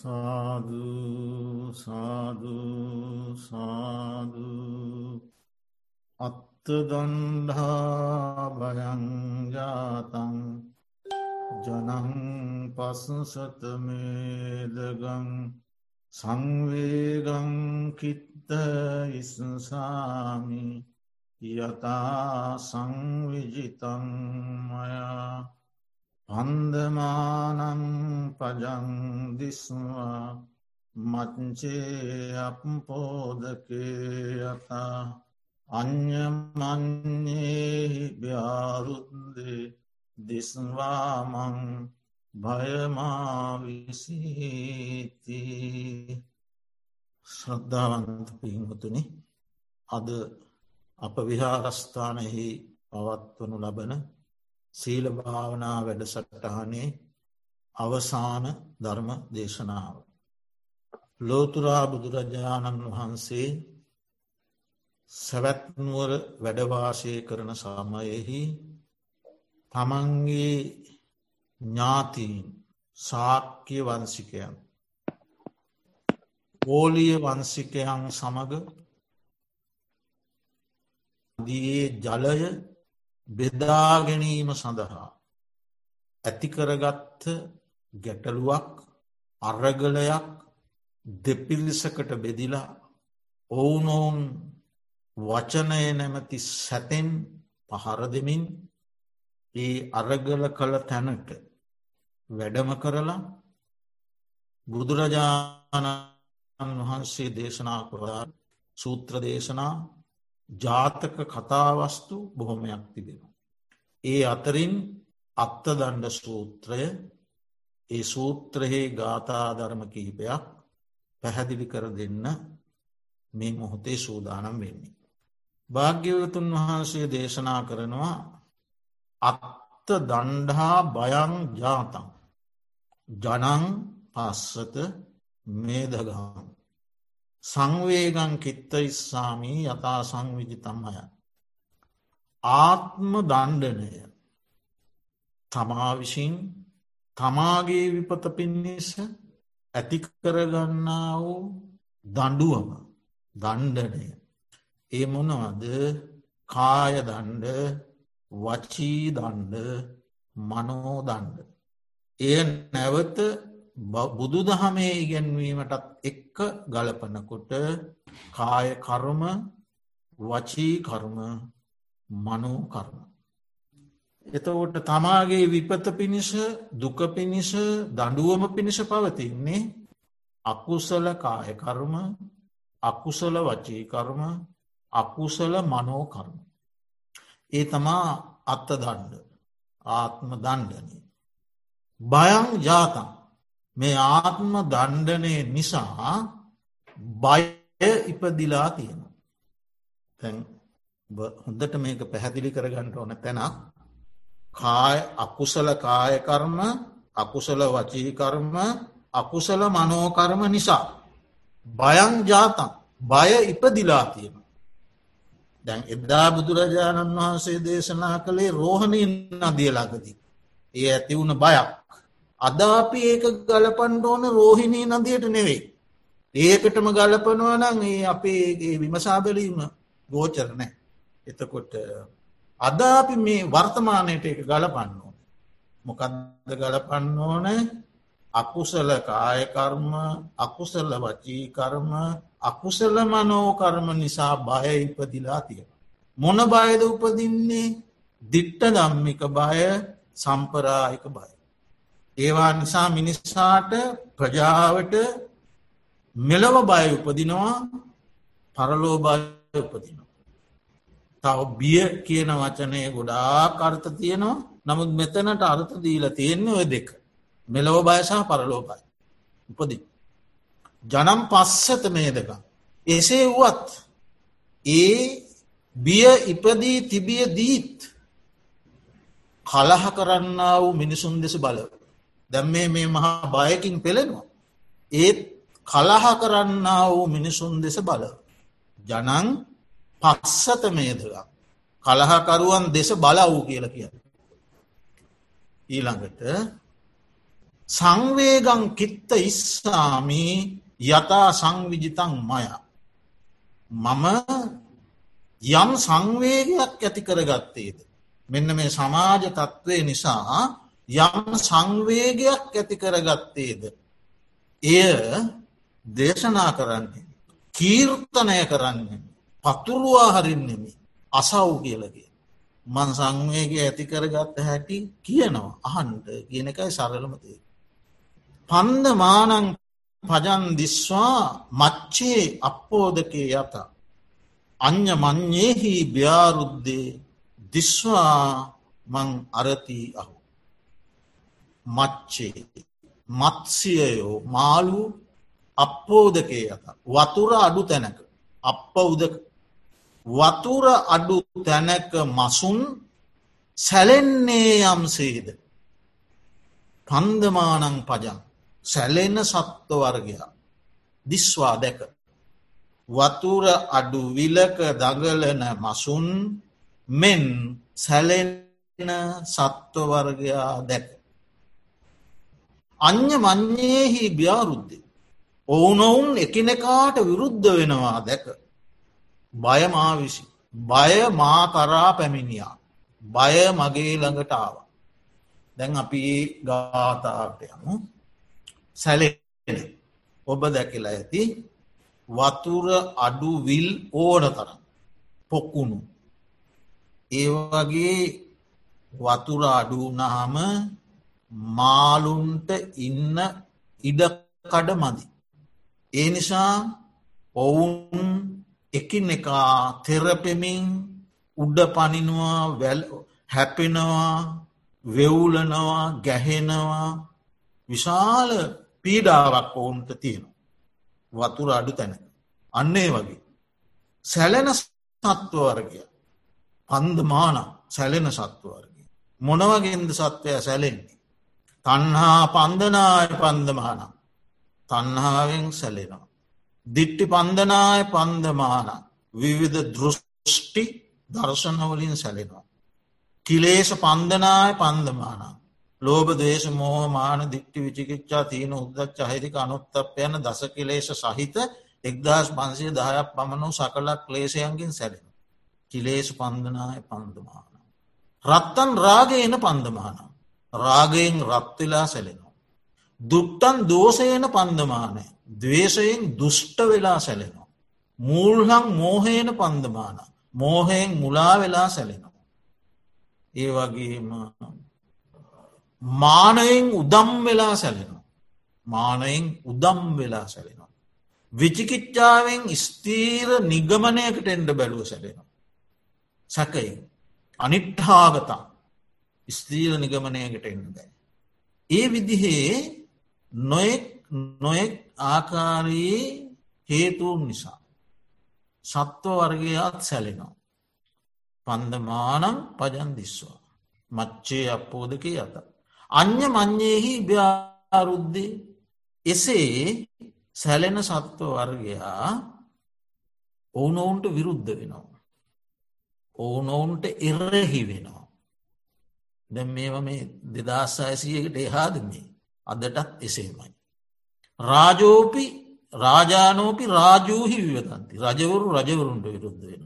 සාධූ සාධූ සාධූ අත්තදන්ඩා බයංජාතන් ජනං පසසතමේදගං සංවේගං කිත්ත ඉස්සාමි යතා සංවිජිතංමයා පන්දමානං පජංදිස්වා මච්චේ අපපෝදකේ යතා අ්‍යමන්නේ භ්‍යාරුද්දේ දිස්වාමං භයමාවිසිති. ශ්‍රද්ධාවන්ත පිහිමුතුනි අද අප විහාරස්ථානයෙහි පවත්වනු ලබන සීල භාවනා වැඩසටහනේ අවසාන ධර්ම දේශනාව. ලෝතුරා බුදුරජාණන් වහන්සේ සැවැත්නුවර වැඩවාසය කරන සමයෙහි තමන්ගේ ඥාතීන් සාක්‍ය වන්සිකයන් පෝලිය වන්සිකයන් සමඟ දියේ ජලය බෙදාගැනීම සඳහා ඇතිකරගත්ත ගැටලුවක් අරගලයක් දෙපිල්ලිසකට බෙදිලා ඔවුනොවුන් වචනය නැමති සැතෙන් පහර දෙමින් ඒ අරගල කළ තැනට වැඩම කරලා බුදුරජාණන් වහන්සේ දේශනා කරා සූත්‍ර දේශනා ජාතක කතාවස්තු බොහොමයක් තිබෙන. ඒ අතරින් අත්තදණ්ඩ සූත්‍රය ඒ සූත්‍රහේ ගාථාධර්ම කිහිපයක් පැහැදිලි කර දෙන්න මේ මොහොතේ සූදානම් වෙන්නේ. භාග්‍යවතුන් වහන්සේ දේශනා කරනවා අත්ත දණ්ඩහා බයං ජාතන් ජනං පස්සත මේදගාම් සංවේගං කිත්ත ඉස්සාමී යතා සංවිජි තමය. ආත්ම දණ්ඩනය තමා විසින් තමාගේ විපත පිණිස ඇතිකරගන්නා වූ දඩුවම දණ්ඩනය. ඒ මොනවද කාය දණ්ඩ වචී දණ්ඩ මනෝ දණ්ඩ. එය නැවත බුදු දහමේ ඉගැන්වීමටත් එක්ක ගලපනකොට කාය කර්ම වචී කර්ම මනෝ කර්ම. එතකොට තමාගේ විපත පිණිස දුක පිණිස දඩුවම පිණිස පවතින්නේ අකුසල කායකර්ම අකුසල වචීකර්ම අකුසල මනෝකර්ම. ඒ තමා අත්ත දණ්ඩ ආත්ම දණ්ඩනය. බයං ජාතන් මේ ආත්ම දණ්ඩනය නිසා බය ඉපදිලා තියෙන. තැන් හොඳට මේක පැහැදිලි කරගන්නට ඕන තැනක් කාය අකුසල කායකර්ම අකුසල වචීකර්ම අකුසල මනෝකර්ම නිසා. බයං ජාතන් බය ඉපදිලා තියෙන. දැන් එදා බුදුරජාණන් වහන්සේ දේශනා කළේ රෝහණීන් නදියලාගදී. ඒ ඇති වුණ බයක්. අද අපි ඒක ගලපන්ඩ ඕන රෝහිණී නදියට නෙවෙයි. ඒකටම ගලපනවා නං ඒ අපේ විමසාබලීම ගෝචර නෑ. එතකොට අද අපි මේ වර්තමානයට එක ගලපන්න ඕන. මොකක්ද ගලපන්න ඕන අකුසල කායකර්ම අකුසල වචීකර්ම අකුසල මනෝකර්ම නිසා බය ඉපදිලා තියෙන. මොන බයද උපදින්නේ දිට්ට දම්මික බය සම්පරායික බය. ඒවා නිසා මිනිස්සාට ප්‍රජාවට මෙලව බය උපදිනවා පරලෝ බය උපදිනවා. තව බිය කියන වචනය ගොඩා කර්ත තියෙනවා නමුත් මෙතනට අර්ථ දීල තියෙන්නේ ඔය දෙක. මෙලොව බයසාහ පරලෝබයි. උපදි. ජනම් පස්සත මේදක. එසේ වුවත් ඒ බිය ඉපදී තිබිය දීත් කලහ කරන්න වූ මිනිසුන් දෙස බලව. දැම් මේ මේ මහා බයකින් පෙළෙනවා. ඒත් කලහ කරන්න වූ මිනිසුන් දෙස බලව. ජනං පස්සත මේදක. කලහකරුවන් දෙස බල වූ කියල කිය. ඊළඟට සංවේගං කිත්ත ඉස්සාමී යතා සංවිජිතං මය. මම යම් සංවේගයක් ඇති කරගත්තේද. මෙන්න මේ සමාජ තත්ත්වය නිසා යම් සංවේගයක් ඇති කරගත්තේද. එය දේශනා කරන්නේ. කීර්තනය කරන්නේ. පතුරුවා හරින්නෙමි අසව් කියලගේ. මන් සංවේග ඇති කරගත්ත හැටි කියනවා අහන්ට කියන එකයි සරලමතේ. පන්ද මානං පජන් දිස්වා මච්චේ අපෝදකේ යත. අ්‍ය මං්්‍යයෙහි ්‍යාරුද්ධේ දිස්වා මං අරති අහු. මච්චේ මත්සියයෝ මාලු අපෝදකේ යත වතුර අඩු තැනක අප උදක වතුර අඩු තැනක මසුන් සැලෙන්නේ යම්සේද පන්දමානං පජන් සැලෙන සත්ව වර්ගයා දිස්වා දැක වතුර අඩු විලක දගලන මසුන් මෙන් සැලෙන සත්වවර්ගයා දැක. අ්‍ය මං්්‍යයෙහි ්‍යාරුද්ධ. ඔවුනොවුන් එකිනෙකාට විරුද්ධ වෙනවා දැක. බය මාවිසි. බය මා කරා පැමිණියා. බය මගේ ළඟට ආව. දැන් අපි ගාතාට යමු සැලෙන ඔබ දැකිලා ඇති වතුර අඩු විල් ඕන තරම් පොක්කුණු. ඒවගේ වතුර අඩුනාම මාලුන්ට ඉන්න ඉඩකඩ මදි. ඒ නිසා ඔවුන් එකින් එකා තෙරපෙමින් උඩ පනිනවා හැපෙනවා වෙවුලනවා ගැහෙනවා විශාල පීඩාවක් ඔවුන්ට තියෙනවා. වතුර අඩු තැන. අන්නේ වගේ. සැලෙන සත්වවර්ගය පන්දමාන සැලෙන සත්වවර්ගය. මොනවගෙන්ද සත්වය සැලෙන්නේ. තන්හා පන්දනාය පන්දමාන තන්හාාවෙන් සැලෙනවා. දිට්ටි පන්දනාය පන්දමාන විවිධ දෘෂ්ටි දර්ශනවලින් සැලෙනවා. කිලේශ පන්දනාය පන්දමානක්. ලෝබ දේශ මෝහමාන දික්ටි විචිකිච්චා තියන උද්දත් චහිරික අනුත්තප යන දස කිලේශ සහිත එක්දස් පන්සිය දහයක් පමණු සකලක් ලේෂයන්ගින් සැලෙන. කිලේශ පන්දනාය පන්දමාන. රත්තන් රාගයන පන්දමාන. රාගයෙන් රත්වෙලා සැලෙනවා. දුට්ටන් දෝසයන පන්දමානය. දවේශයෙන් දුෂ්ට වෙලා සැලෙනවා. මූල්හං මෝහයන පන්දමාන. මෝහයෙන් මුලා වෙලා සැලෙනවා. ඒ වගේම මානයෙන් උදම් වෙලා සැලෙනවා. මානයෙන් උදම් වෙලා සැලෙනවා. විචිකිච්චාවෙන් ස්තීර නිගමනයකට එන්ඩ බැලුව සැලෙනවා. සැකයි. අනිට්ඨාගතා ස්තීර නිගමනයකට එන්න බෑ. ඒ විදිහේ නොයෙක් නොයෙක් ආකාරයේ හේතුවන් නිසා. සත්ව වර්ගයාත් සැලෙනවා. පන්දමානම් පජන් දිස්වා. මච්චේ අපෝදක යත. අ්‍ය මං්්‍යයෙහි භ්‍යාරුද්ධි එසේ සැලෙන සත්ව වර්ගයා ඔවුනොවුන්ට විරුද්ධ වෙනවා. ඔවුනොවුන්ට එරෙහි වෙනවා. දැ මේම මේ දෙදස් අයසියකට එහාදන්නේ අදටත් එසේමයි. රාජෝපි රාජානෝපි රාජූහි විවතන්ති රජවරු රජවරුන්ට විරුද්ධ වෙන.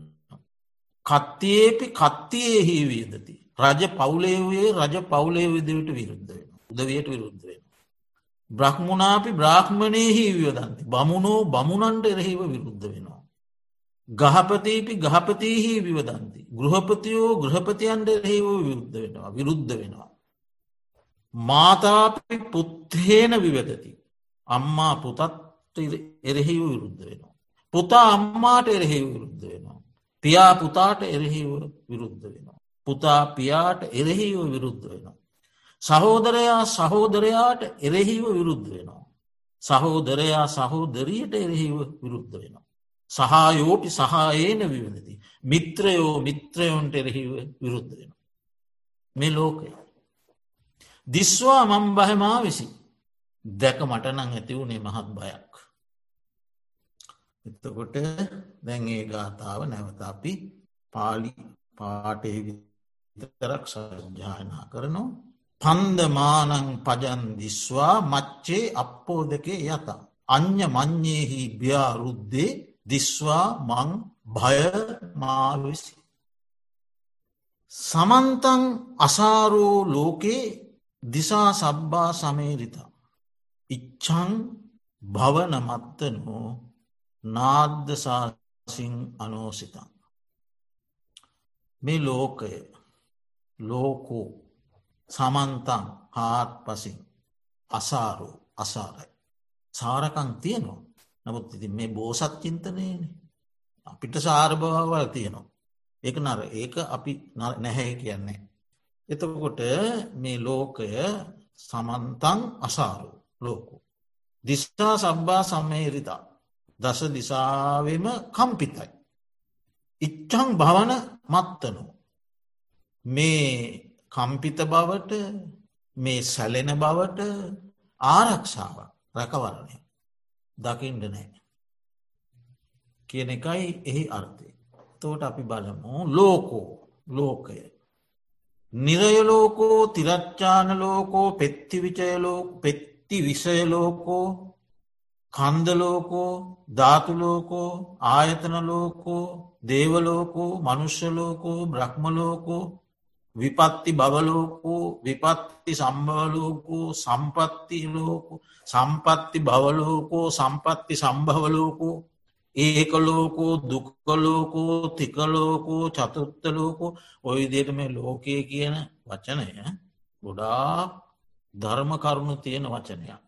කත්තියේපි කත්තියෙහි වියදති. රජ පවුලේවේ රජ පවුලේ විදිවිට විරුද්ධ වෙන උදවයට විරුද්ධ වෙන. බ්‍රහ්මුණාපි බ්‍රාහ්මණයහි වියදන්ති බමුණෝ බමුණන්ට එරහිව විරුද්ධ වෙනවා. ගහපතීපි ගහපතිහි විවදන්ති. ගෘහපතියෝ ගෘහපතියන්ට එරහිව විරුද්ධ වෙනවා විරුද්ධ වෙනවා. මාතාපි පුත්හේන විවදති. අම්මා පුතත් එරෙහිව විරුද්ධ වෙනවා. පුතා අම්මාට එරෙහිව විරුද්ධ වෙනවා. පියා පුතාට එරෙහිව විරුද්ධ වෙනවා. පුතා පියාට එරෙහිව විරුද්ධ වෙනවා. සහෝදරයා සහෝදරයාට එරෙහිව විරුද්ධ වෙනවා. සහෝදරයා සහෝදරයට එරෙහිව විරුද්ධ වෙනවා. සහයෝපි සහයේන විවනති. මිත්‍රයෝ මිත්‍රයොන්ට එරෙහිව විරුද්ධ වෙනවා. මේ ලෝකය. දිස්වා මම් බහමා විසි දැක මටනං ඇති වුණේ මහත් බයක්. එතකොට දැන්ඒ ගාථාව නැවත අපි පාලි පාටේ විතරක් සජ්‍යායනා කරනවා පන්දමානං පජන් දිස්වා මච්චේ අපෝ දෙකේ යත. අ්‍ය මං්්‍යයෙහි ්‍යාරුද්දේ දිස්වා මං භය මාවිසි. සමන්තන් අසාරෝ ලෝකේ දිසා සබ්බා සමේරිත. ඉච්චං භවනමත්තනෝ නාද්දසාසිං අනෝසිතන්. මේ ලෝකය ලෝකෝ සමන්තන් හාත් පසින් අසාරෝ අසාරයි. සාරකං තියනවා නමුත් ඉති මේ බෝසත් චින්තනයන අපිට සාරභාවල් තියනවා. ඒක නර ඒක අපි නැහැ කියන්නේ. එතකොට මේ ලෝකය සමන්තන් අසාරු ලෝකු. දිස්ථා සබ්බා සම්මේරිතා දස දිසාවම කම්පිතයි. ඉච්චං භවන මත්තනු. මේ කම්පිත බවට මේ සැලෙන බවට ආරක්ෂාව රැකවරණය දකිින්ට නෑ. කියන එකයි එහි අර්ථය. තෝට අපි බලමු ලෝකෝ ලෝකය. නිරයලෝකෝ තිරච්චානලෝකෝ පෙත්තිවිචයලෝ පෙත්ති විෂයලෝකෝ කන්දලෝකෝ ධාතුලෝකෝ ආයතනලෝකෝ දේවලෝකෝ මනුෂ්‍යලෝකෝ බ්‍රහ්මලෝකෝ විපත්ති බවලෝකෝ විපත්ති සම්භවලෝකෝ සම්පත්ති ලෝකෝ සම්පත්ති බවලෝකෝ සම්පත්ති සම්භවලෝකෝ ඒකලෝකෝ දුක්කලෝකෝ තිකලෝකෝ චතුත්තලෝකෝ ඔය දේට මේ ලෝකය කියන වචනය ගොඩා ධර්ම කරුණු තියෙන වචනයක්.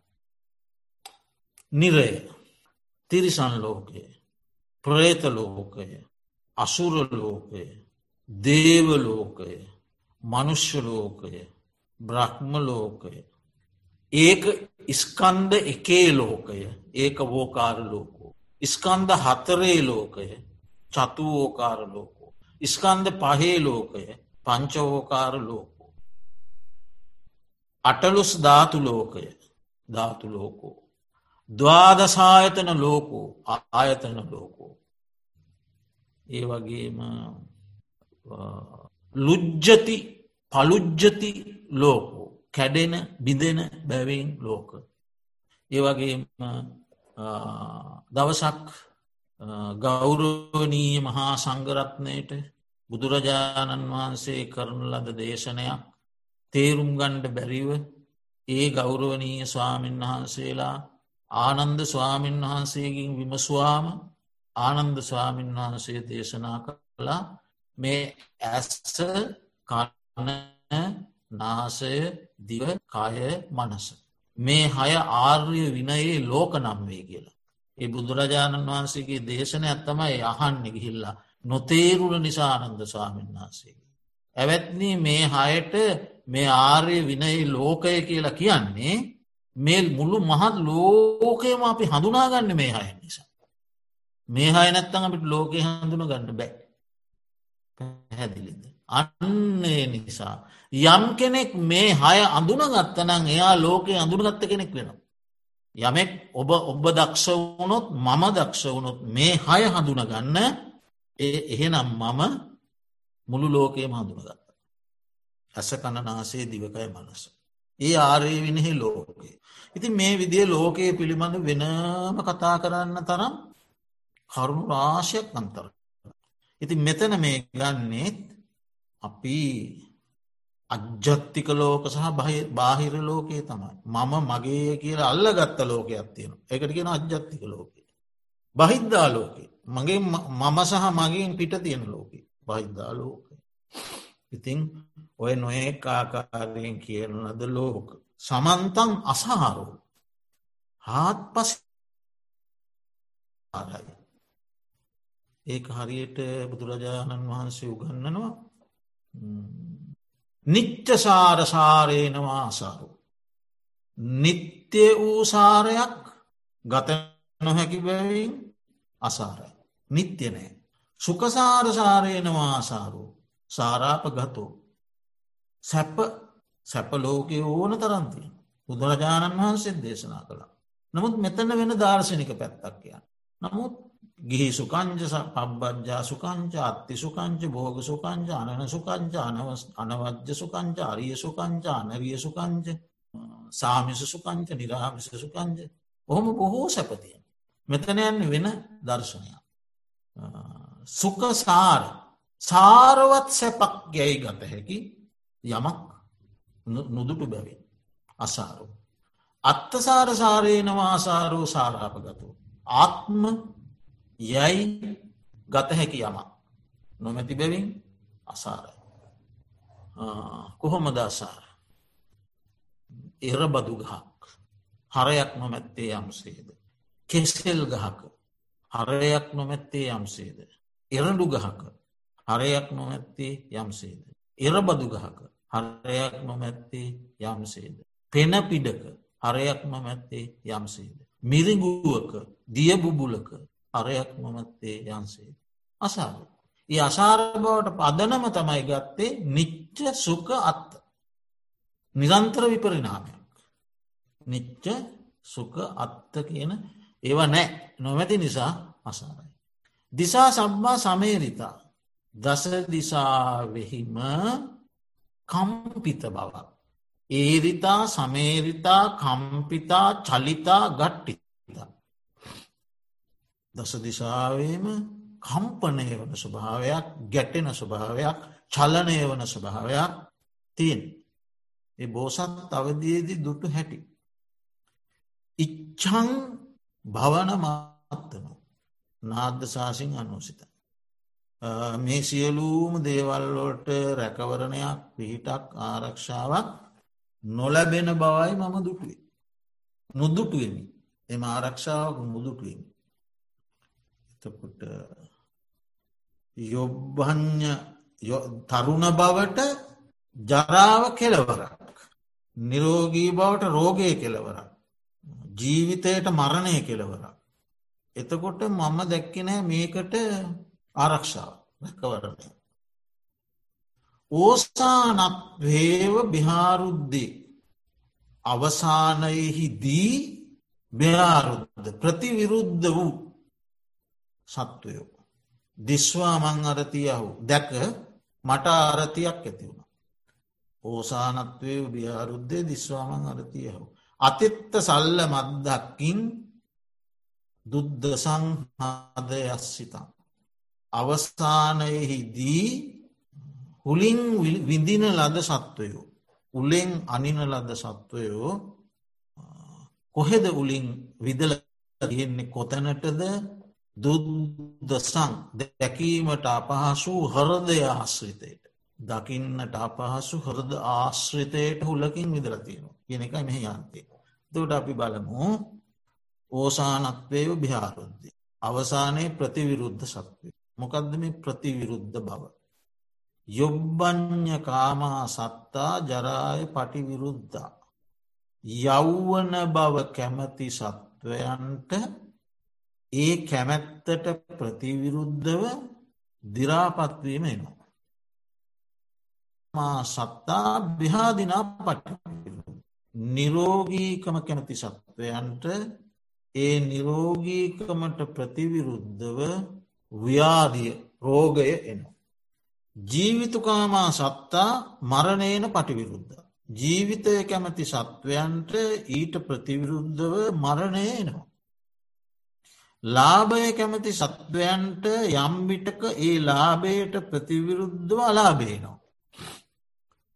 නිරය තිරිසන් ලෝකය ප්‍රේතලෝකය අසුරලෝකය දේවලෝකය මනුෂ්‍යලෝකය බ්‍රහ්මලෝකය ඒක ඉස්කන්ද එකේ ලෝකය ඒක වෝකාර ලෝකෝ. ඉස්කන්ද හතරේ ලෝකය චතුවෝකාර ලෝකෝ. ඉස්කන්ද පහේ ලෝකය පංචවෝකාර ලෝකෝ. අටලුස් ධාතු ලෝකය ධාතු ලෝකෝ. ද්වාදසායතන ලෝකෝ ආයතන ලෝකෝ. ඒ වගේම ලුජ්ජති පලුජ්ජති ලෝකෝ කැඩෙන බිඳෙන බැවයින් ලෝක. ඒවගේ දවසක් ගෞරෝණීය මහා සංගරත්නයට බුදුරජාණන් වහන්සේ කරන ලද දේශනයක් තේරුම් ගණ්ඩ බැරිව ඒ ගෞරවනීය ස්වාමීන් වහන්සේලා ආනන්ද ස්වාමීන් වහන්සේකින් විමස්වාම ආනන්ද ස්වාමීන් වහන්සේ දේශනා කළා මේ ඇස්ස කන්න නාසය දිව කාය මනස. මේ හය ආර්ය විනයේ ලෝක නම්වේ කියලා. ඒ බුදුරජාණන් වහන්සේගේ දේශන ඇත්තමයි අහන්න ගිහිල්ලා නොතේරුල නිසා ආනන්ද ස්වාමීන් වහන්සේගේ. ඇවැත්නී මේ හයට මේ ආර්ය විනයි ලෝකය කියලා කියන්නේ මේ මුළු මහත් ලෝකයම අපි හඳුනාගන්න මේ හය නිසා. මේ හය නැත්තඟ අපිට ලෝකය හඳුන ගන්න බෑ පැහැදිලිද. අන්නේ නිසා. යම් කෙනෙක් මේ හය අඳුනගත්තනං එයා ලෝකයේ අඳුනගත්ත කෙනෙක් වෙනවා. යමෙක් ඔබ ඔබ දක්ෂ වුණොත් මම දක්ෂ වුණොත් මේ හය හඳුනගන්න ඒ එහෙනම් මම මුළු ලෝකයම හඳුනගත්ත. ඇස කණනාසේ දිවකය මනස. ඒ ආරය විනෙහි ලෝකයේ. ඉති මේ විදිය ලෝකයේ පිළිබඳ වෙනම කතා කරන්න තරම් කරුණු රාශයක් අන්තර. ඉති මෙතන මේ ගන්නේත් අපි අජ්ජත්තික ලෝක සහ බාහිර ලෝකයේ තමයි. මම මගේ කියලා අල්ල ගත්ත ලෝකයක් තියෙන. එකට කියෙන අජ්ජත්තික ලෝකේ. බහිද්දා ලෝකේ. මගේ මම සහ මගින් පිට තියෙන ලෝකේ. බහිද්දා ලෝක. ඉතිං ඔය නොඒ ආකාරයෙන් කියන ලද ලෝක. සමන්තන් අසාරෝ. හාත් පස ආරයි. ඒක හරියට බුදුරජාණන් වහන්සේ උගන්නනවා නිත්‍යසාරසාරයනවා ආසාරු. නිත්‍ය වූ සාරයක් ගත නොහැකි බැවින් අසාරයි. නිත්‍ය නෑ. සුකසාරසාරයනවා ආසාරු සාරාප ගතෝ. සැප සැපලෝකය ඕන තරන්තිය. බුදුරජාණන් වහන්සේ දේශනා කළා. නමුත් මෙතන වෙන දර්ශනික පැත්තක් කියන්න. නමුත් ගිහි සුකංජ පබ්බජ්ජා සුකංච අත්ති සුකංච බෝග සුකංච අනන සුකංච අනවජ්‍ය සුකංච අරිය සුකංච අනරිය සුකංච සාමිස සුකංච නිරාමිස සුකංච ඔහොම බොහෝ සැපතිය. මෙතනයන් වෙන දර්ශනයක්. සුක සාර සාරවත් සැපක් ගැයි ගත හැකි යමක් නොදුටු බැවින් අසාරු. අත්තසාර සාරයනවාසාරෝ සාරාපගතු. ආත්ම යැයි ගත හැකි යම නොමැති බැවින් අසාරයි. කොහොමද අසාර. එර බදු ගහක් හරයක් නොමැත්තේ යම්සේද. කෙස්සෙල් ගහක හරයක් නොමැත්තේ යම්සේද. එරඩු ගහක හරයක් නොමැත්තේ යම්සේද. එරබදු ගහක හරයක් නොමැත්තේ යම්සේද. පෙන පිඩක හරයක් නොමැත්තේ යම්සේද. මිරිගුවක දියබුබුලක අරයක් නොමැත්තේ යන්සේ. අසාරු. ඒ අසාර බවට පදනම තමයි ගත්තේ නිච්ච සුක අත්ත. නිරන්තර විපරිනාමයක්. නිච්ච සුක අත්ත කියන ඒව නෑ නොමැති නිසා අසාරයි. දිසා සම්බා සමේරිතා දස දිසාවෙහිම කම්පිත බවක්. ඒරිතා සමේරිතා කම්පිතා චලිතා ගට්ටිතා. දස දිසාවේම කම්පනය වන ස්වභාවයක් ගැටෙන ස්වභාවයක් චලනය වන ස්වභාවයක් තියෙන්. ඒ බෝසත් අවදයේදී දුටු හැටි. ඉච්චං භවන මාත්තන නාද්ධ ශාසින් අනුසිත. මේ සියලූම දේවල්ලෝට රැකවරණයක් පිහිටක් ආරක්ෂාවක් නොලැබෙන බවයි මම දුටුවේ. නොදුටුවමි එම ආරක්ෂාවක් මුදුටුවමි. එතකොට යොබ්බඥ තරුණ බවට ජරාව කෙලවරක්. නිරෝගී බවට රෝගය කෙලවරක්. ජීවිතයට මරණය කෙලවරක්. එතකොට මම දැක්කෙනෑ මේකට ආරක්ෂාව රැකවරණය. ඕසානත්වේව බිහාරුද්දේ අවසානයෙහිදී බ්‍යාරුද්ධ ප්‍රතිවිරුද්ධ වූ සත්වයෝ. දිස්වා මං අරතියහු දැක මට ආරතියක් ඇති වුණ. ඕසානත්වය බියාරුද්ධය දිස්වාමං අරතියහු. අතිත්ත සල්ල මද්දක්කින් දුද්ධ සංහදයස්සිතම්. අවස්ථානයෙහිදී හුලින් විඳින ලද සත්වයෝ. උලෙන් අනින ලද සත්වයෝ කොහෙද උලින් විදල තියෙන්නේ කොතැනටද දුද්දසං දැකීමට අපහසු හරදය ආශ්‍රිතයට. දකින්නට අපහසු හරද ආශ්‍රිතයට හුලකින් විදල තියෙනවා කියන එක මෙහි යන්තේ. දට අපි බලමු ඕසානත්වයව බිහාරුද්ධ. අවසානයේ ප්‍රතිවිරුද්ධ සත්වය. මොකක්ද මේ ප්‍රතිවිරුද්ධ බව. යොබ්බඥ කාමා සත්තා ජරාය පටිවිරුද්ධා. යෞවන බව කැමති සත්වයන්ට ඒ කැමැත්තට ප්‍රතිවිරුද්ධව දිරාපත්වීම එනවා. මා සත්තා බිහාදිනා පට නිරෝගීකම කැමති සත්වයන්ට ඒ නිරෝගීකමට ප්‍රතිවිරුද්ධව ව්‍යාදිය රෝගය එනවා. ජීවිතුකාමා සත්තා මරණයන පටිවිරුද්ධ. ජීවිතය කැමති සත්වයන්ට ඊට ප්‍රතිවිරුද්ධව මරණය එනවා. ලාභය කැමති සත්වයන්ට යම්විටක ඒ ලාභයට ප්‍රතිවිරුද්ධව අලාබේනවා.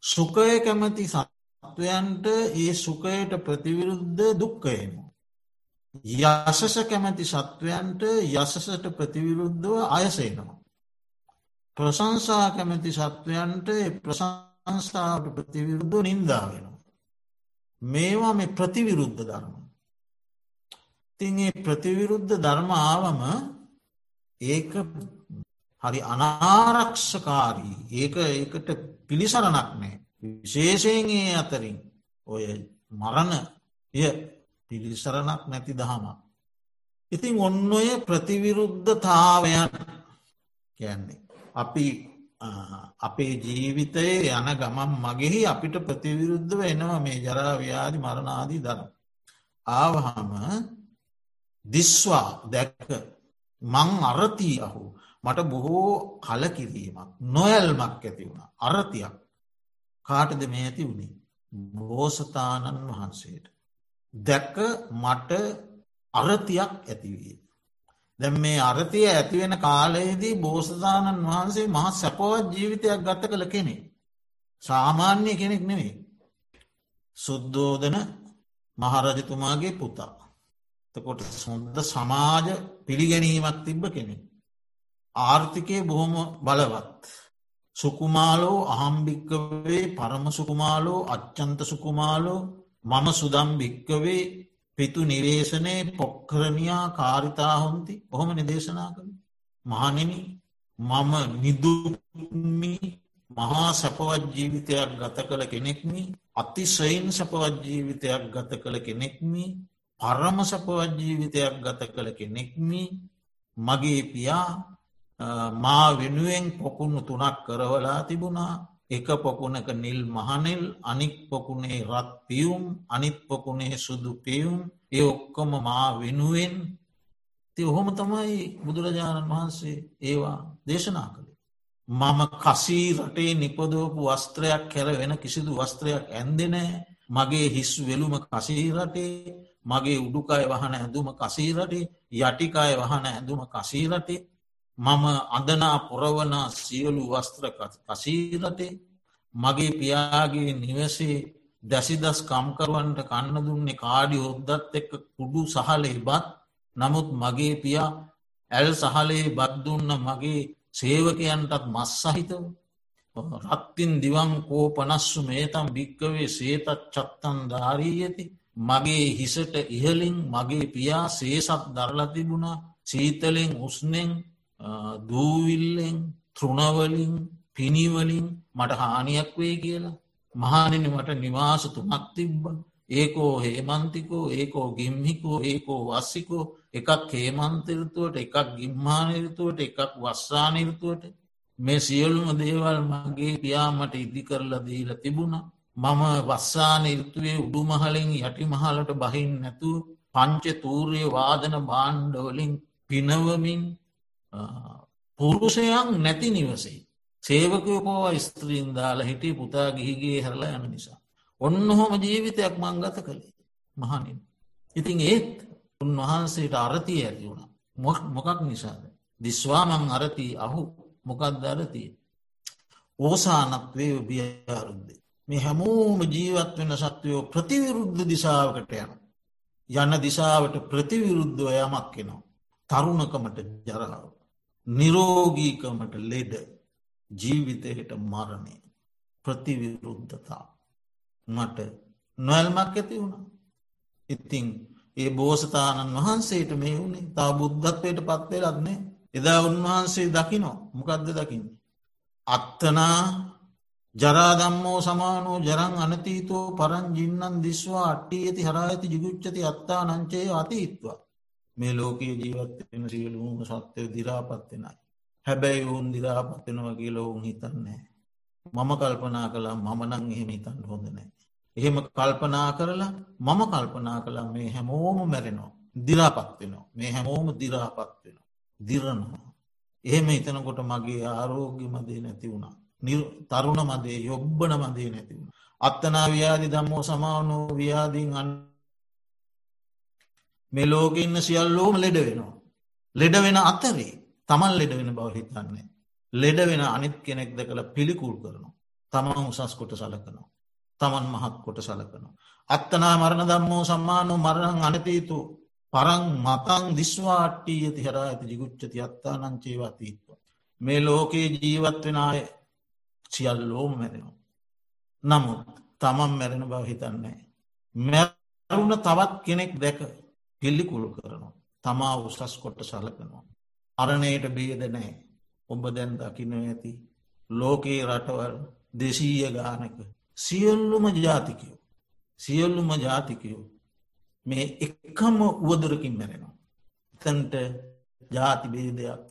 සුකය කැමති සත්වයන්ට ඒ සුකයට ප්‍රතිවිරුද්ධ දුක්කයනවා. යසස කැමැති සත්වයන්ට යසසට ප්‍රතිවිරුද්ධව අයසේනවා. ප්‍රසංසා කැමැති සත්වයන්ට ප්‍රසංසාට ප්‍රතිවිරුද්ධ නින්දාවෙනවා. මේවා මේ ප්‍රතිවිරුද්ධ ධර්ම. තින්ගේ ප්‍රතිවිරුද්ධ ධර්ම ආවම ඒක හරි අනාරක්ෂකාරී ඒක ඒකට පිළිසරණක් නෑ විශේෂයෙන් ඒ අතරින් ඔය මරණ ය පිළිසරණක් නැති දහමක්. ඉතින් ඔන්න ඔය ප්‍රතිවිරුද්ධතාවයන් කියන්නේ. අපි අපේ ජීවිතයේ යන ගමන් මගෙහි අපිට ප්‍රතිවිරුද්ධව එනවා මේ ජරාව්‍යාධි මරණාදී දරම්. ආවහම දිස්වා දැක්ක මං අරතිය අහු මට බොහෝ කලකිරීමක් නොයල්මක් ඇති වුණ අරතියක් කාටද මේ ඇති වුණේ බෝසතාණන් වහන්සේට. දැක්ක මට අරතියක් ඇතිවී. දැම් මේ අරතිය ඇතිවෙන කාලයේදී බෝසතාණන් වහන්සේ මහ සැපවත් ජීවිතයක් ගත්ත කළ කෙනෙ. සාමාන්‍ය කෙනෙක් නෙවෙයි. සුද්දෝදන මහරජතුමාගේ පුතා. තකොට සොන්ද සමාජ පිළිගැනීමක් තිබ්බ කෙනෙ. ආර්ථිකය බොහොම බලවත්. සුකුමාලෝ අහම්භික්කවේ පරම සුකුමාලෝ අච්චන්ත සුකුමාලෝ මම සුදම් භික්කවේ පිතු නිවේශනය පොක්කරණයා කාරිතා හොන්ති ඔහොම නිදේශනා කළ මහනෙන මම නිදුමි මහා සැපවත් ජීවිතයක් ගත කළ කෙනෙක්මි අතිසයින් සැපවත් ජීවිතයක් ගත කළ කෙනෙක්මි පරම සැපවත් ජීවිතයක් ගත කළ කෙනෙක්මි මගේ පියා මා වෙනුවෙන් පොකුණු තුනක් කරවලා තිබුණා. එක පොකුණක නිල් මහනෙල් අනික් පොකුණේ රත් පියුම් අනිත් පොකුණේ සුදු පියුම්. ඒ ඔක්කොම මා වෙනුවෙන් ති ඔහොම තමයි බුදුරජාණන් වහන්සේ ඒවා දේශනා කළේ. මම කසී රටේ නිපදෝපු වස්ත්‍රයක් කැර වෙන කිසිදු වස්ත්‍රයක් ඇන්දෙනෑ මගේ හිස් වෙලුම කසීරටේ මගේ උඩුකාය වහන ඇඳුම කසීරටේ යටිකාය වහන ඇඳුම කසීරටේ මම අදනා පුරවන සියලු වස්ත්‍ර කසීරටේ මගේ පියාගේ නිවසේ දැසිදස් කම්කරුවන්ට කන්න දුන්නේ කාඩි ඔද්දත් එක්ක කුඩු සහලේ බත්. නමුත් මගේ පියා ඇල් සහලේ බත්දුන්න මගේ සේවකයන්ටත් මස් සහිතව. රත්තින් දිවන් කෝ පනස්සු මේතම් භික්කවේ සේතත් චත්තන් ධාරී ඇති මගේ හිසට ඉහලින් මගේ පියා සේසත් දරලතිබුණා සීතලෙන් උස්නෙන් දූවිල්ලෙන් තෘණවලින් පිනිවලින් මට හානියක් වේ කියලා. මහනෙන මට නිවාස තුමක් තිබ්බ. ඒකෝ හේමන්තිකෝ ඒකෝ ගිම්හිකෝ ඒකෝ වස්සිකෝ. එකක් හේමන්තරිතුවට එකක් ගිම්මානරිතුවට එකක් වස්සානිරතුවට මේ සියලුම දේවල් මගේ පියාමට ඉදි කරලා දීල තිබුණ. මම වස්සාන ඉර්තුවේ උඩුමහලින් යටි මහලට බහින් නැතුව පංච තූරය වාදන බාණ්ඩවලින් පිනවමින් පුරුෂයන් නැති නිවසේ. සේවකයකෝ ස්ත්‍රීන් දාලා හිටිය පුතා ගිහිගේ හැරලා යන නිසා. ඔන්න හොම ජීවිතයක් මංගත කළේ මහනින්. ඉතින් ඒත් උන්වහන්සේට අරතිය ඇති වුණ මොකක් නිසාද. දිස්වාමං අරති අහු මොකක්ද අරතිය. ඕසානත්වේ බියාරුද්දේ. මේ හැමෝම ජීවත් වෙන සත්වයෝ ප්‍රතිවිරුද්ධ දිසාාවකට යන. යන්න දිසාවට ප්‍රතිවිරුද්ධව යමක් කෙනවා. තරුණකමට ජරාව. නිරෝගීකමට ලෙඩ ජීවිතයට මරණය ප්‍රතිවිරුද්ධතා මට නොවල්මක් ඇති වුණ. ඉතිං ඒ බෝසතාණන් වහන්සේට මේ වුණේ තා බුද්ධත්වයට පත්වෙලත්නේ එදා උන්වහන්සේ දකිනෝ මොකක්ද දකින්නේ. අත්තනා ජරාදම්මෝ සමානෝ ජරං අනතීතෝ පරං ජින්නන් දිස්වා අට්ටිය ඇති හරා ඇති ජිගුච්චති අත්තා නංචේ අතීත්වා මේ ලෝකයේ ජීවත්වෙන සියලුම සත්‍යය දිරාපත්වෙනයි. හැබැයි ඔවුන් දිරාපත්වෙන වගේ ලොවුන් හිතන්නේ. මම කල්පනා කලා මමනං එහෙම හිතන් හොඳනෑ. එහෙම කල්පනා කරලා මම කල්පනා කලා මේ හැමෝම මැරෙනවා. දිරාපත්වෙනවා මේ හැමෝම දිරාපත්වෙන. දිරනවා. එහෙම හිතනකොට මගේ ආරෝග්‍ය මදේ නැති වුණා. තරුණ මදේ යොබ්බන මදේ නැති වුණ. අත්තනා ව්‍යාධි දම්මෝ සමානෝ ව්‍යාදීන් අන්න මේ ලෝක ඉන්න සියල්ලෝම ලෙඩ වෙනවා. ලෙඩ වෙන අතරේ තමන් ලෙඩ වෙන බව හිතන්නේ. ලෙඩ වෙන අනිත් කෙනෙක්ද කළ පිළිකුල් කරනවා. තමන් උසස් කොට සලකනවා. තමන් මහත් කොට සලකනවා. අත්තනා මරණ දම්මෝ සම්මානු මරණං අනතීතු පරං මතං දිස්වාට්ටී ඇති හර ඇති ජිගුච්චති අත්තා නංචේවාතීත්ව. මේ ලෝකයේ ජීවත් වෙන අය සියල්ලෝම මැරෙනවා. නමුත් තමන් මැරෙන බව හිතන්නේ. මැරුණ තවත් කෙනෙක් දැක පිල්ලිකුළු කරනවා. තමා උසස් කොට සලකනවා. අරණයට බේද නෑ ඔබ දැන් දකින ඇති. ලෝකයේ රටවල් දෙසීය ගානක. සියල්ලුම ජාතිකයෝ. සියල්ලුම ජාතිකයෝ. මේ එක්කම උවදුරකින් මැරෙනවා. එතන්ට ජාතිබේදයක්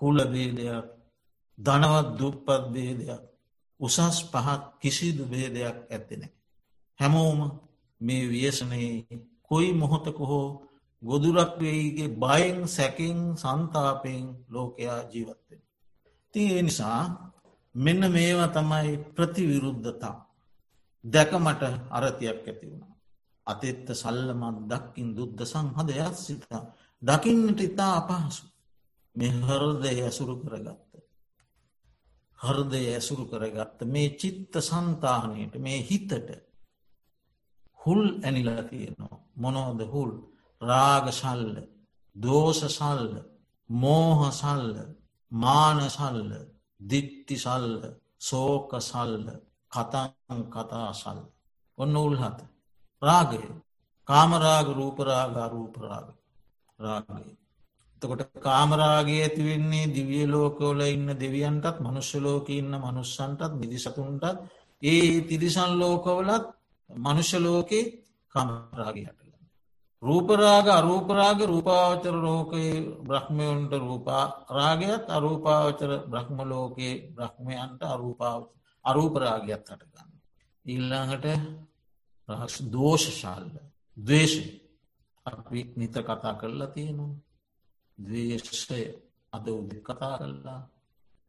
කුලබේදයක් ධනවත් දුප්පත් බේදයක් උසස් පහත් කිසිදු බේදයක් ඇත්තෙන. හැමෝම මේ ව්‍යසනයේ කොයි මොහොතක හෝ ගොදුරක් වෙයිගේ බයෙන් සැකින් සන්තාපයෙන් ලෝකයා ජීවත්වෙන්. තිය නිසා මෙන්න මේවා තමයි ප්‍රතිවිරුද්ධතා. දැකමට අරතියක් ඇති වුණා. අතෙත්ත සල්ලමත් දක්කින් දුද්ධ සංහදයක් සිතා. දකින්නට ඉතා අපහසු මේ හරදය ඇසුරු කරගත්ත. හරදය ඇසුරු කරගත්ත මේ චිත්ත සන්තානයට මේ හිතට හුල් ඇනිලා තියෙනවා. මොනෝද හුල්? රාගශල්ල දෝෂසල්ල මෝහසල්ල මානසල්ල දිට්ටිසල්ල සෝකසල්ල කතන් කතාසල් ඔන්න උල්හත රාගය. කාමරාග රූපරාග රූපරාග රාගය. තකොට කාමරාගේ ඇතිවෙන්නේ දිවිය ලෝකවල ඉන්න දෙවියන්ටත් මනුෂ්‍යලෝක ඉන්න මනුස්සන්ටත් මිදිසතුන්ටත් ඒ තිරිසන් ලෝකවලත් මනුෂ්‍යලෝකේ කාමරාගයට රූපරාග අරූපරාග රූපාවචර ලෝකයේ බ්‍රහ්මයොන්ට රූපා රාගයත් අරූපාවචර බ්‍රහ්මලෝකයේ බ්‍රහ්මයන්ට අරූපාව අරූපරාගයක් හටගන්න. ඉල්ලාහට රහස් දෝෂශාල්ල දවේශය අපි නිත කතා කරලා තියෙනවා. දවේශය අද උද කතා කල්ලා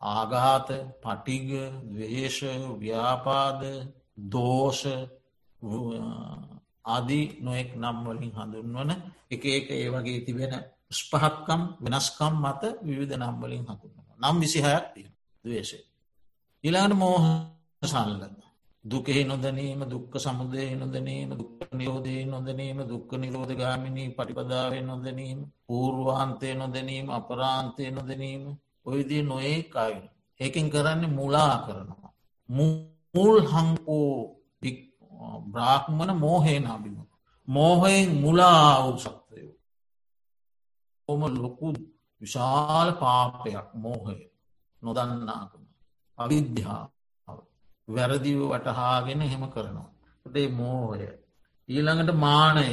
ආගාත පටිග දවේශ ව්‍යාපාද දෝෂ ආදී නොෙක් නම්වලින් හඳුන්වන එක ඒක ඒ වගේ තිබෙන ස්පහක්කම් වෙනස්කම් මත විවිධ නම්වලින් හඳුන්නවා නම් විසිහයක් තිය දවේශය. ඉලාට මෝහ සල්ල දුකෙහි නොදනීම දුක්ක සමුදය නොදනීම දුක් නිරෝධය නොදනීම දුක්ක නිරෝධ ගාමිණී පටිපදාව නොදනීම පූර්වාන්තය නොදැනීම අපරාන්තය නොදනීම ඔයදී නොඒ අයන. ඒකින් කරන්න මුලා කරනවා. මුල් හංකෝ බ්‍රාහ්මණ මෝහය නබිම. මෝහයෙන් මුලා වූ සත්වයෝ. ඔම ලොකු විශාල පාපයක් මෝහය නොදන්නාකම. අවිද්‍යාව වැරදිව වටහාගෙන හෙම කරනවා. ටේ මෝහය. ඊළඟට මානය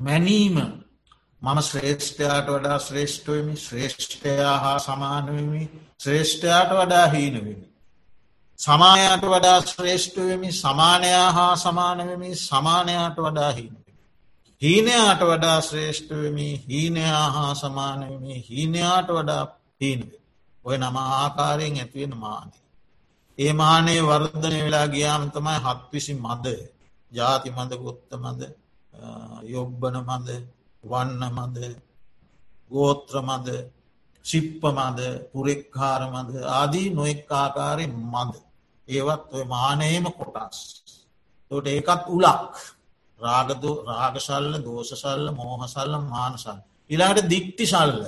මැනීම මම ශ්‍රේෂ්ඨයාට වඩා ශ්‍රේෂ්ඨවමි ශ්‍රේෂ්ඨයා හා සමානවමි ශ්‍රේෂ්ඨයාට වඩා හීනවෙමි. සමානයට වඩා ශ්‍රේෂ්ඨවෙමි සමානයා හා සමානවමි සමානයාට වඩා හීන. හීනයාට වඩා ශ්‍රේෂ්ඨවමි හීනයා හා සමානවමි හීනයාට වඩා හීනව. ඔය නම ආකාරයෙන් ඇතිවෙන මානය. ඒ මානයේ වර්ධනය වෙලා ගියාම තමයි හත්විසි මද ජාති මද ගොත්ත මද යොබ්බන මද වන්න මද ගෝත්‍ර මද ශිප්ප මද පුරෙක්කාර මද ආදී නොෙක් ආකාරය මද. ඒවත් ඔය මානයම කොටස්. තොට ඒකත් උලක් රාගදු රාගශල්ල දෝෂසල්ල මෝහසල්ල මානසල්. ඉලාට දික්ටි සල්ල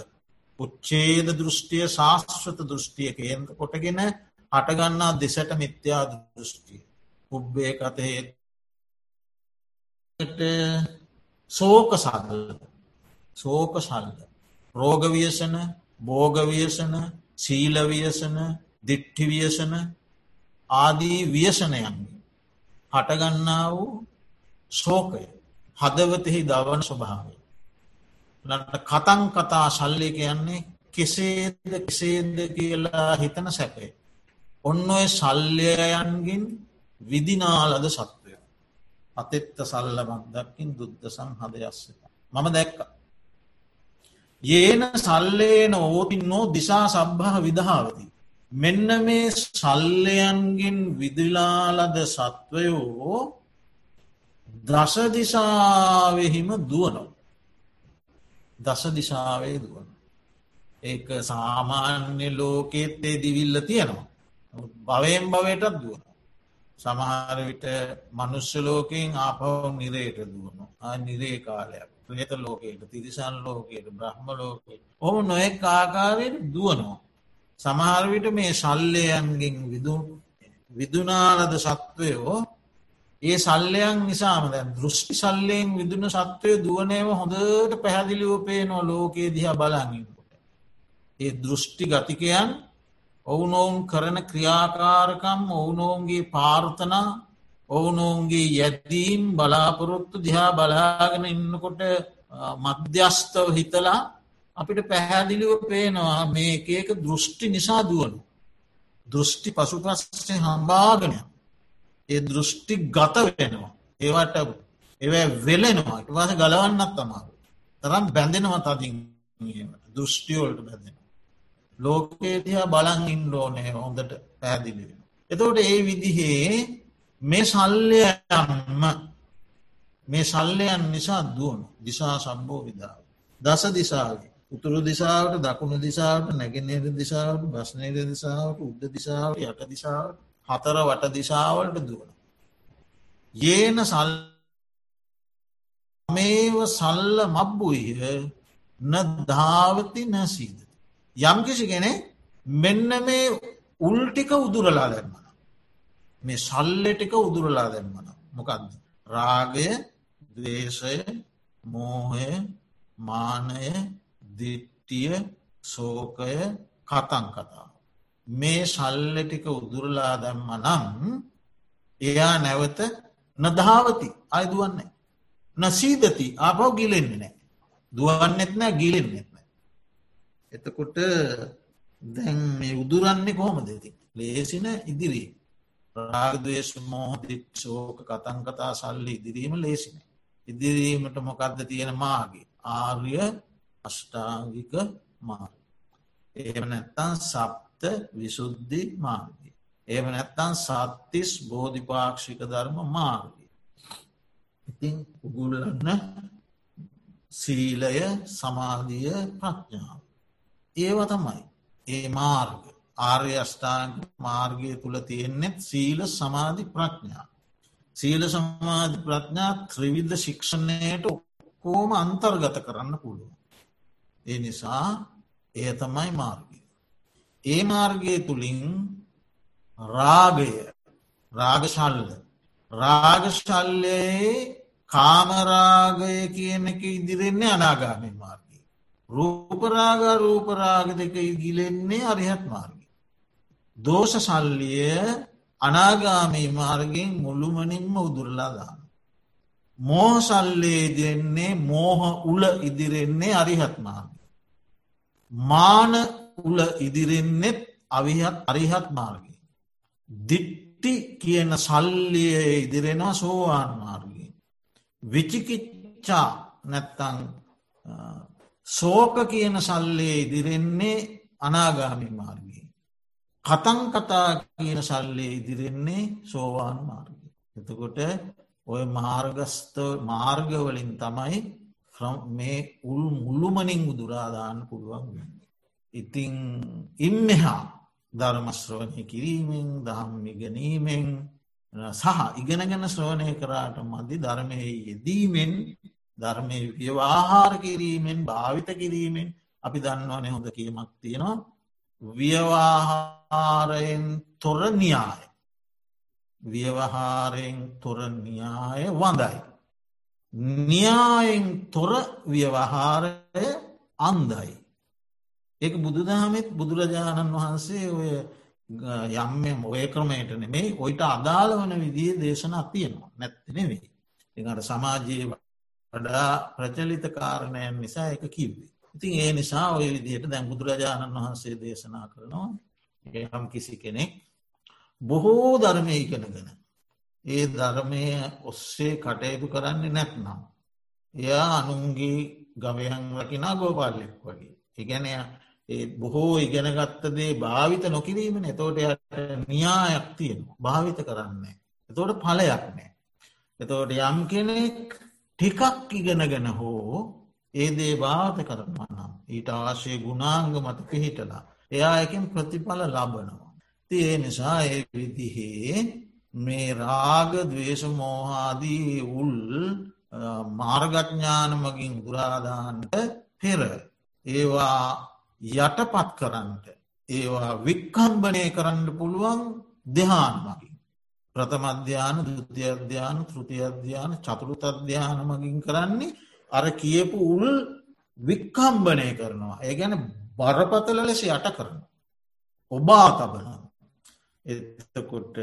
උච්චේද දෘෂ්ටිය ශාස්ත්‍රත දෘෂ්ටිය කේන්ද කොටගෙන හටගන්නා දෙසට මිත්‍යා දෘෂ්ටිය. උබ්බේ කතේ සෝක සල්ල සෝක සල්ල රෝගවියසන බෝගවියසන සීලවියසන දිට්ඨිවියසන ආදී ව්‍යසනයන්ගේ හටගන්නා වූ ශෝකය හදවතෙහි දවන ස්වභාවය. ලට කතන් කතා සල්ලි කියන්නේ කෙසේද කෙසේද කියලා හිතන සැපේ. ඔන්න ඔය සල්ලයයන්ගින් විදිනාලද සත්වය. අතෙත්ත සල්ලමක්දක්කින් දුද්ධ සංහදයස්සක. මම දැක්ක. ඒන සල්ලේන ඕතින් නෝ දිසා සබ්භහ විදහාවති. මෙන්න මේ සල්ලයන්ගෙන් විදිලාලද සත්වයෝ දසදිසාවෙහිම දුවනො. දස දිසාවේ දුවන. ඒක සාමාන්‍ය ලෝකෙත්තේ දිවිල්ල තියෙනවා. භවයෙන් භවයටත් දුවන. සමහර විට මනුස්්‍යලෝකින් ආපව නිරේට දුවන නිරේ කාලයක් ප්‍රේත ලෝකයට තිරිසන් ලෝකයට බ්‍රහ්ම ලෝකයට ඔහු නොයෙක් ආකාරයට දුවනවා. සමහරවිට මේ සල්ලයන්ගෙන් විදුනාලද සත්වයෝ ඒ සල්ලයන් නිසාම දැ දෘෂ්ටි සල්ලයෙන් විදුන සත්වය දුවනයම හොඳට පැහැදිලිවපේනෝ ලෝකයේ දිහා බලඟින්කොට. ඒ දෘෂ්ටි ගතිකයන් ඔවුනොවුන් කරන ක්‍රියාකාරකම් ඔවුනෝන්ගේ පාර්ථනා ඔවුනෝන්ගේ යැදීම් බලාපොරොත්තු දිහා බලාගෙන ඉන්නකොට මධ්‍යස්තව හිතලා අපිට පැහැදිලිව පේනවා මේකක දෘෂ්ටි නිසා දුවනු. දෘෂ්ටි පසුපස්සේ හම්බාගනය. ඒ දෘෂ්ටි ගත වෙනවා. ඒවට එව වෙලෙනවා වාස ගලවන්නත් තමාරු. තරම් බැඳෙනව තදින් දෘෂ්ටියෝල්ට බැඳෙන. ලෝකේ තියා බලන් ඉන්ඩෝනෑ හොඳට පැදිලිවෙන. එතවට ඒ විදිහේ මේ සල්ලයම්ම මේ සල්ලයන් නිසා දුවනු දිසා සම්බෝ විදාව. දස දිසාවේ උතුරු දිසාවට දකුණු දිසාවට නැගෙනේද දිසාවට බස්නේද දිසාවට උද්ද දිසාාව යට දිසාාවට හතර වට දිසාවලට දුවන. ඒන සල් මේව සල්ල මබ්බුය න ධාවති නැසීද. යම්කිසි කෙනෙ මෙන්න මේ උල්ටික උදුරලා දැම්මන. මේ සල්ලටික උදුරලා දැම්මන. මොකක්ද. රාගය දේශය මෝහය මානය දිට්ටිය සෝකය කතන් කතා. මේ ශල්ලටික උදුරලා දැම්ම නම් එයා නැවත නදහාවති අයදුවන්නේ. නසීදති ආපව ගිලෙන්නේ නෑ. දුවන්නෙත් නෑ ගිලෙන්නෙත් නෑ. එතකොට දැන් මේ උදුරන්නේ කොහොම දෙති. ලේසින ඉදිරී. රාගදේශ මෝහදික් ශෝක කතන් කතා සල්ලි ඉදිරීම ලේසින. ඉදිරීමට මොකක්ද තියෙන මාගේ. ආර්ය අෂ්ටාංගික මාර්ග. එහෙම නැත්තන් සප්ත විසුද්ධි මාර්ගය. එහෙම නැත්තන් සත්තිස් බෝධිපාක්ෂික ධර්ම මාර්ගය. ඉතින් උගුල්ලන්න සීලය සමාධිය ප්‍රඥාව. ඒව තමයි ඒ මාර්ග ආර්ය අෂ්ඨාංග මාර්ගය තුළ තියෙන්නෙත් සීල සමාධි ප්‍රඥා. සීල සමාධි ප්‍රඥා ත්‍රවිද්ධ ශික්ෂණයට ඔක්කෝම අන්තර්ගත කරන්න පුළුව. ඒ නිසා එය තමයි මාර්ගය. ඒ මාර්ගය තුළින් රාගය රාගශල්ල රාගශල්ලයේ කාමරාගය කියන එක ඉදිරෙන්නේ අනාගාමී මාර්ගය. රූපරාග රූපරාග දෙක ඉගිලෙන්නේ අරිහත් මාර්ගය. දෝෂ සල්ලිය අනාගාමී මාර්ගෙන් මුළුමනින්ම උදුරලා දාන්න. මෝහසල්ලේ දෙන්නේ මෝහ උල ඉදිරෙන්නේ අරිහත් මාර්ග. මාන උල ඉදිරෙන්නෙත් අවිහත් අරිහත් මාර්ගය. දිට්ටි කියන සල්ලිය ඉදිරෙනවා සෝවාන් මාර්ගය. විචිකිච්චා නැත්තං සෝක කියන සල්ලේ ඉදිරෙන්නේ අනාගාමි මාර්ගය. කතන් කතා කියන සල්ලේ ඉදිරෙන්නේ සෝවාන් මාර්ගය. එතකොට ඔය මාර්ගස්ත මාර්ගවලින් තමයි මේ උල් මුල්ලුමනින් උදුරාදාන්න පුළුවන් වෙන්න. ඉතිං ඉන්නෙහා ධර්මශ්‍රවණය කිරීමෙන් දහම් ඉගැනීමෙන් සහ ඉගෙනගෙන ශ්‍රවණය කරාට මදි ධර්මය යෙදීමෙන් ධර්මය ව්‍යවාහාර කිරීමෙන් භාවිත කිරීමෙන් අපි දන්නවන හොඳ කියමක් තියෙනවා ව්‍යවාහාරයෙන් තොර න්‍යාය ව්‍යවහාරයෙන් තොර න්‍යාය වඳයි. න්‍යායෙන් තොර ව්‍යවහාරය අන්දයි. ඒක බුදුදහමෙත් බුදුරජාණන් වහන්සේ ඔය යම්ම ඔය ක්‍රමයට නෙමේ ඔයිට අදාළ වන විදිේ දේශන තියෙනවා නැත්තනෙවෙයි. එකට සමාජයේ වඩා ප්‍රචලිත කාරණයන් නිසා එක කිව්වේ. ඉතින් ඒ නිසා ඔය විදියට දැන් බුදුරජාණන් වහන්සේ දේශනා කරනවා ඒහම් කිසි කෙනෙක් බොහෝ ධර්මය ඉගෙනගෙන. ඒ ධර්මය ඔස්සේ කටයුතු කරන්නේ නැත්නම්. එයා අනුන්ගේ ගවයන් රකිනා ගෝපාලෙක් වගේ. ඉගැනය ඒ බොහෝ ඉගෙනගත්තදේ භාවිත නොකිරීමෙන එතෝට යට න්‍යායක් තියෙන භාවිත කරන්නේ. එතෝට පලයක් නෑ. එතෝට යම් කෙනෙක් ටිකක් ඉගෙනගෙන හෝ ඒ දේ භාත කරනවා නම් ඊට ආශය ගුණාංග මත පිහිටලා එයා එකින් ප්‍රතිඵල ලබනවා. ඒ නිසා ඒ විදිහේ මේ රාග දවේශමෝහාදී උල් මාර්ගඥානමගින් ගුරාදාන්ට පෙර ඒවා යටපත් කරන්නට ඒවා වික්කම්බනය කරන්න පුළුවන් දෙහාන් මගින් ප්‍රථමධ්‍යාන දුතියධ්‍යාන තෘතියධ්‍යාන චතුරුත අධ්‍යාන මගින් කරන්නේ අර කියපු උල් වික්කම්බනය කරනවා ඒ ගැන බරපතල ලෙස යට කරන ඔබා තබනවා එතකොට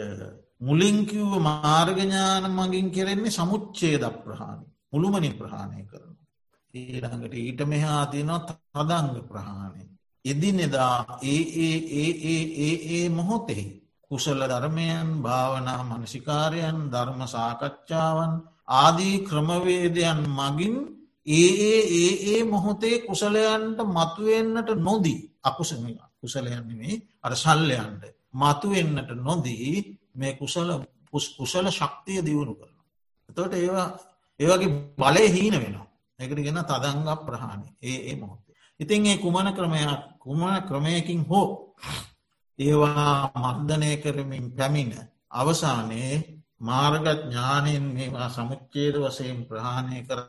මුලින්කිව්ව මාර්ගඥාන මගින් කෙරෙන්නේ සමුච්චේද ප්‍රහාණි මුළුමනි ප්‍රහාණය කරන. ඊළඟට ඊට මෙහා තියනොත් තදංග ප්‍රහාණය. එදිනෙදා ඒ ඒ ඒ ඒ ඒ ඒ මොහොතෙහි. කුසල ධර්මයන් භාවනා මනසිකාරයන් ධර්ම සාකච්ඡාවන් ආදී ක්‍රමවේදයන් මගින් ඒ ඒ ඒ ඒ මොහොතේ කුසලයන්ට මතුවෙන්නට නොදී අකුස කුසලයන්නෙමේ අර සල්ලයන්ට මතුවෙන්නට නොදී මේ කුසල කුසල ශක්තිය දියුණු කරන. එතවට ඒවා ඒවගේ බලය හීන වෙනවා. එකට ගෙන තදංග ප්‍රහාණි ඒ ඒ මොහොතේ. ඉතින් ඒ කුමන ක්‍රමයක් කුමන ක්‍රමයකින් හෝ ඒවා මර්ධනය කරමින් පැමිණ අවසානයේ මාර්ගත් ඥානයෙන් මේවා සමුච්චේද වසයෙන් ප්‍රහාණය කර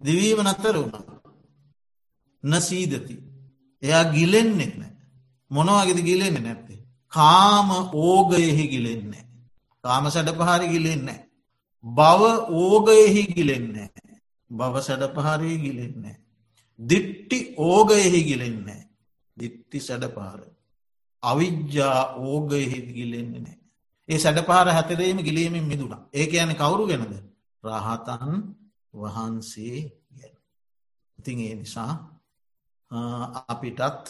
දිවීම නතර වුණ. නසීදති. එයා ගිලෙන්නෙත් නෑ මොනවගේද ගිලෙන්නේ නැත්තේ? කාම ඕගයෙහි ගිලෙන්නේ කාම සැඩ පහරි ගිලෙන්නේ බව ඕගයෙහි ගිලෙන්නේ බව සැඩ පහරී ගිලෙන්නේ දිට්ටි ඕගයෙහි ගිලෙන්නේ දිට්ටි සැඩපාර. අවිද්‍යා ඕගයෙහි ගිලෙන්නේ නෑ ඒ සැඩපාර හැතරේම ගිලීමෙන් මිදුුණ. ඒක යන කවුරු ගැනද? රහතන් වහන්සේ ගැන. ඉතින් ඒ නිසා අපිටත්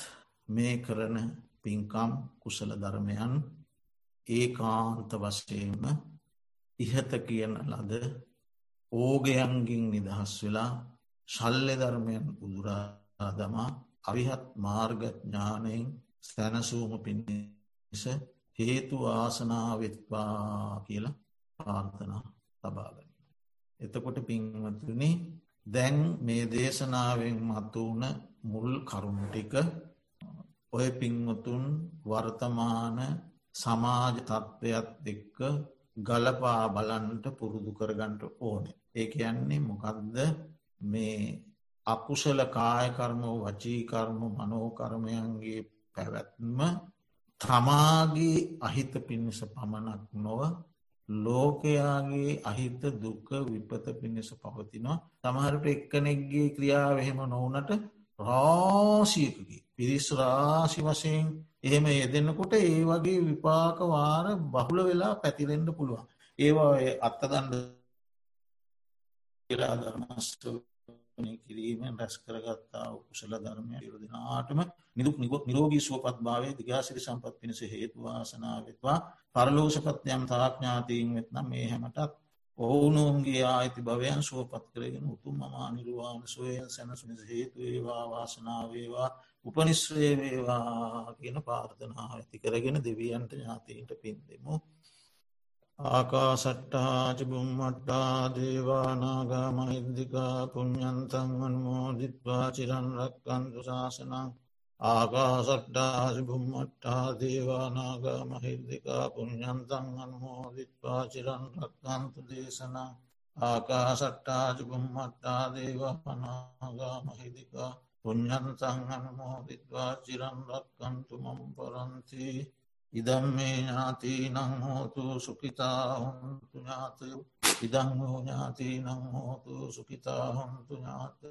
මේ කරන පින්කම් කුසල ධර්මයන් ඒ කාන්ත වශයෙන්ම ඉහත කියන ලද ඕගයන්ගින් නිදහස් වෙලා ශල්්‍ය ධර්මයන් උදුරා දමා අවිහත් මාර්ගඥානයෙන් සැනසූම පිණිස හේතු ආසනාවෙත්වා කියලා පාර්ථනා තබාගන්න. එතකොට පින්වතුනි දැන් මේ දේශනාවෙන් මතු වන මුල් කරුණුටික ඔය පින්වතුන් වර්තමාන සමාජ තත්ත්වයක් එක්ක ගලපා බලන්ට පුරුදු කරගන්ට ඕනේ. ඒ යන්නේ මොකක්ද මේ අකුසල කායකර්ම වචීකර්ම මනෝකර්මයන්ගේ පැවැත්ම තමාගේ අහිත පිණිස පමණක් නොව ලෝකයාගේ අහිත දුක විපත පිණිස පවතිනවා. තමහරට එක්කනෙක්ගේ ක්‍රියාව එහෙම නොවනට රාසියකගේ පිරිස් රාශි වශයෙන් එහෙම යෙදෙන්නකොට ඒ වගේ විපාකවාර බහුල වෙලා පැතිරෙන්ඩ පුළුවන්. ඒවා අත්තදන්ඩ ඉරාධර්මස්තු කිරීමෙන් රැස් කරගත්තා කුසල ධර්මය යුරදිනාටම නිදුක් නිගොත් නිරෝගී සුවපත් භාවය දිගාසිරි සම්පත් පිණිස හේතුවාසනාවත්වා පරලෝෂපත්යම් තාඥාතීන් වෙත්නම් මේ හැමටත් ඔවුනුන්ගේ ආයිති භවයන් සුවපත් කරගෙන උතුම් මමා නිර්වාණ සොයන් සැනසුනිස හේතු ඒවා වාසනාවේවා උපනිශ්‍රේ වේවා කියන පාර්ථනාව ඇති කරගෙන දෙවියන්ට ඥාතීන්ට පින් දෙමු. ආකාසට්ටහාච බුම්මට්ටා දේවානාගා මහිද්දිිකා පුුණ්ඥන්තන්වන් මෝදිත්වා චිරන්රක්කන්තු ශාසනං. ආකාසට්ටාහාච බුම්මට්ටා දේවානාගා මහිද්දිිකා පුුණ්ඥන්තන්වන් මෝදිත්වා චිරන්රක්කන්තු දේශනං. ආකාසට්ටාච බුම්මට්ටා දේවාපනාගා මහිදිිකා පුුණ්ඥන්තන්වන් මෝදිත්වා චිරන්රක්කන්තුමම් පරන්තිී. ඉදම් මේ ඥාති නං හෝතු සුකිතා හොන්තු ඥාතය ඉදං හෝ ඥාති නං හෝතු සුකිතා හොන්තු ඥාතය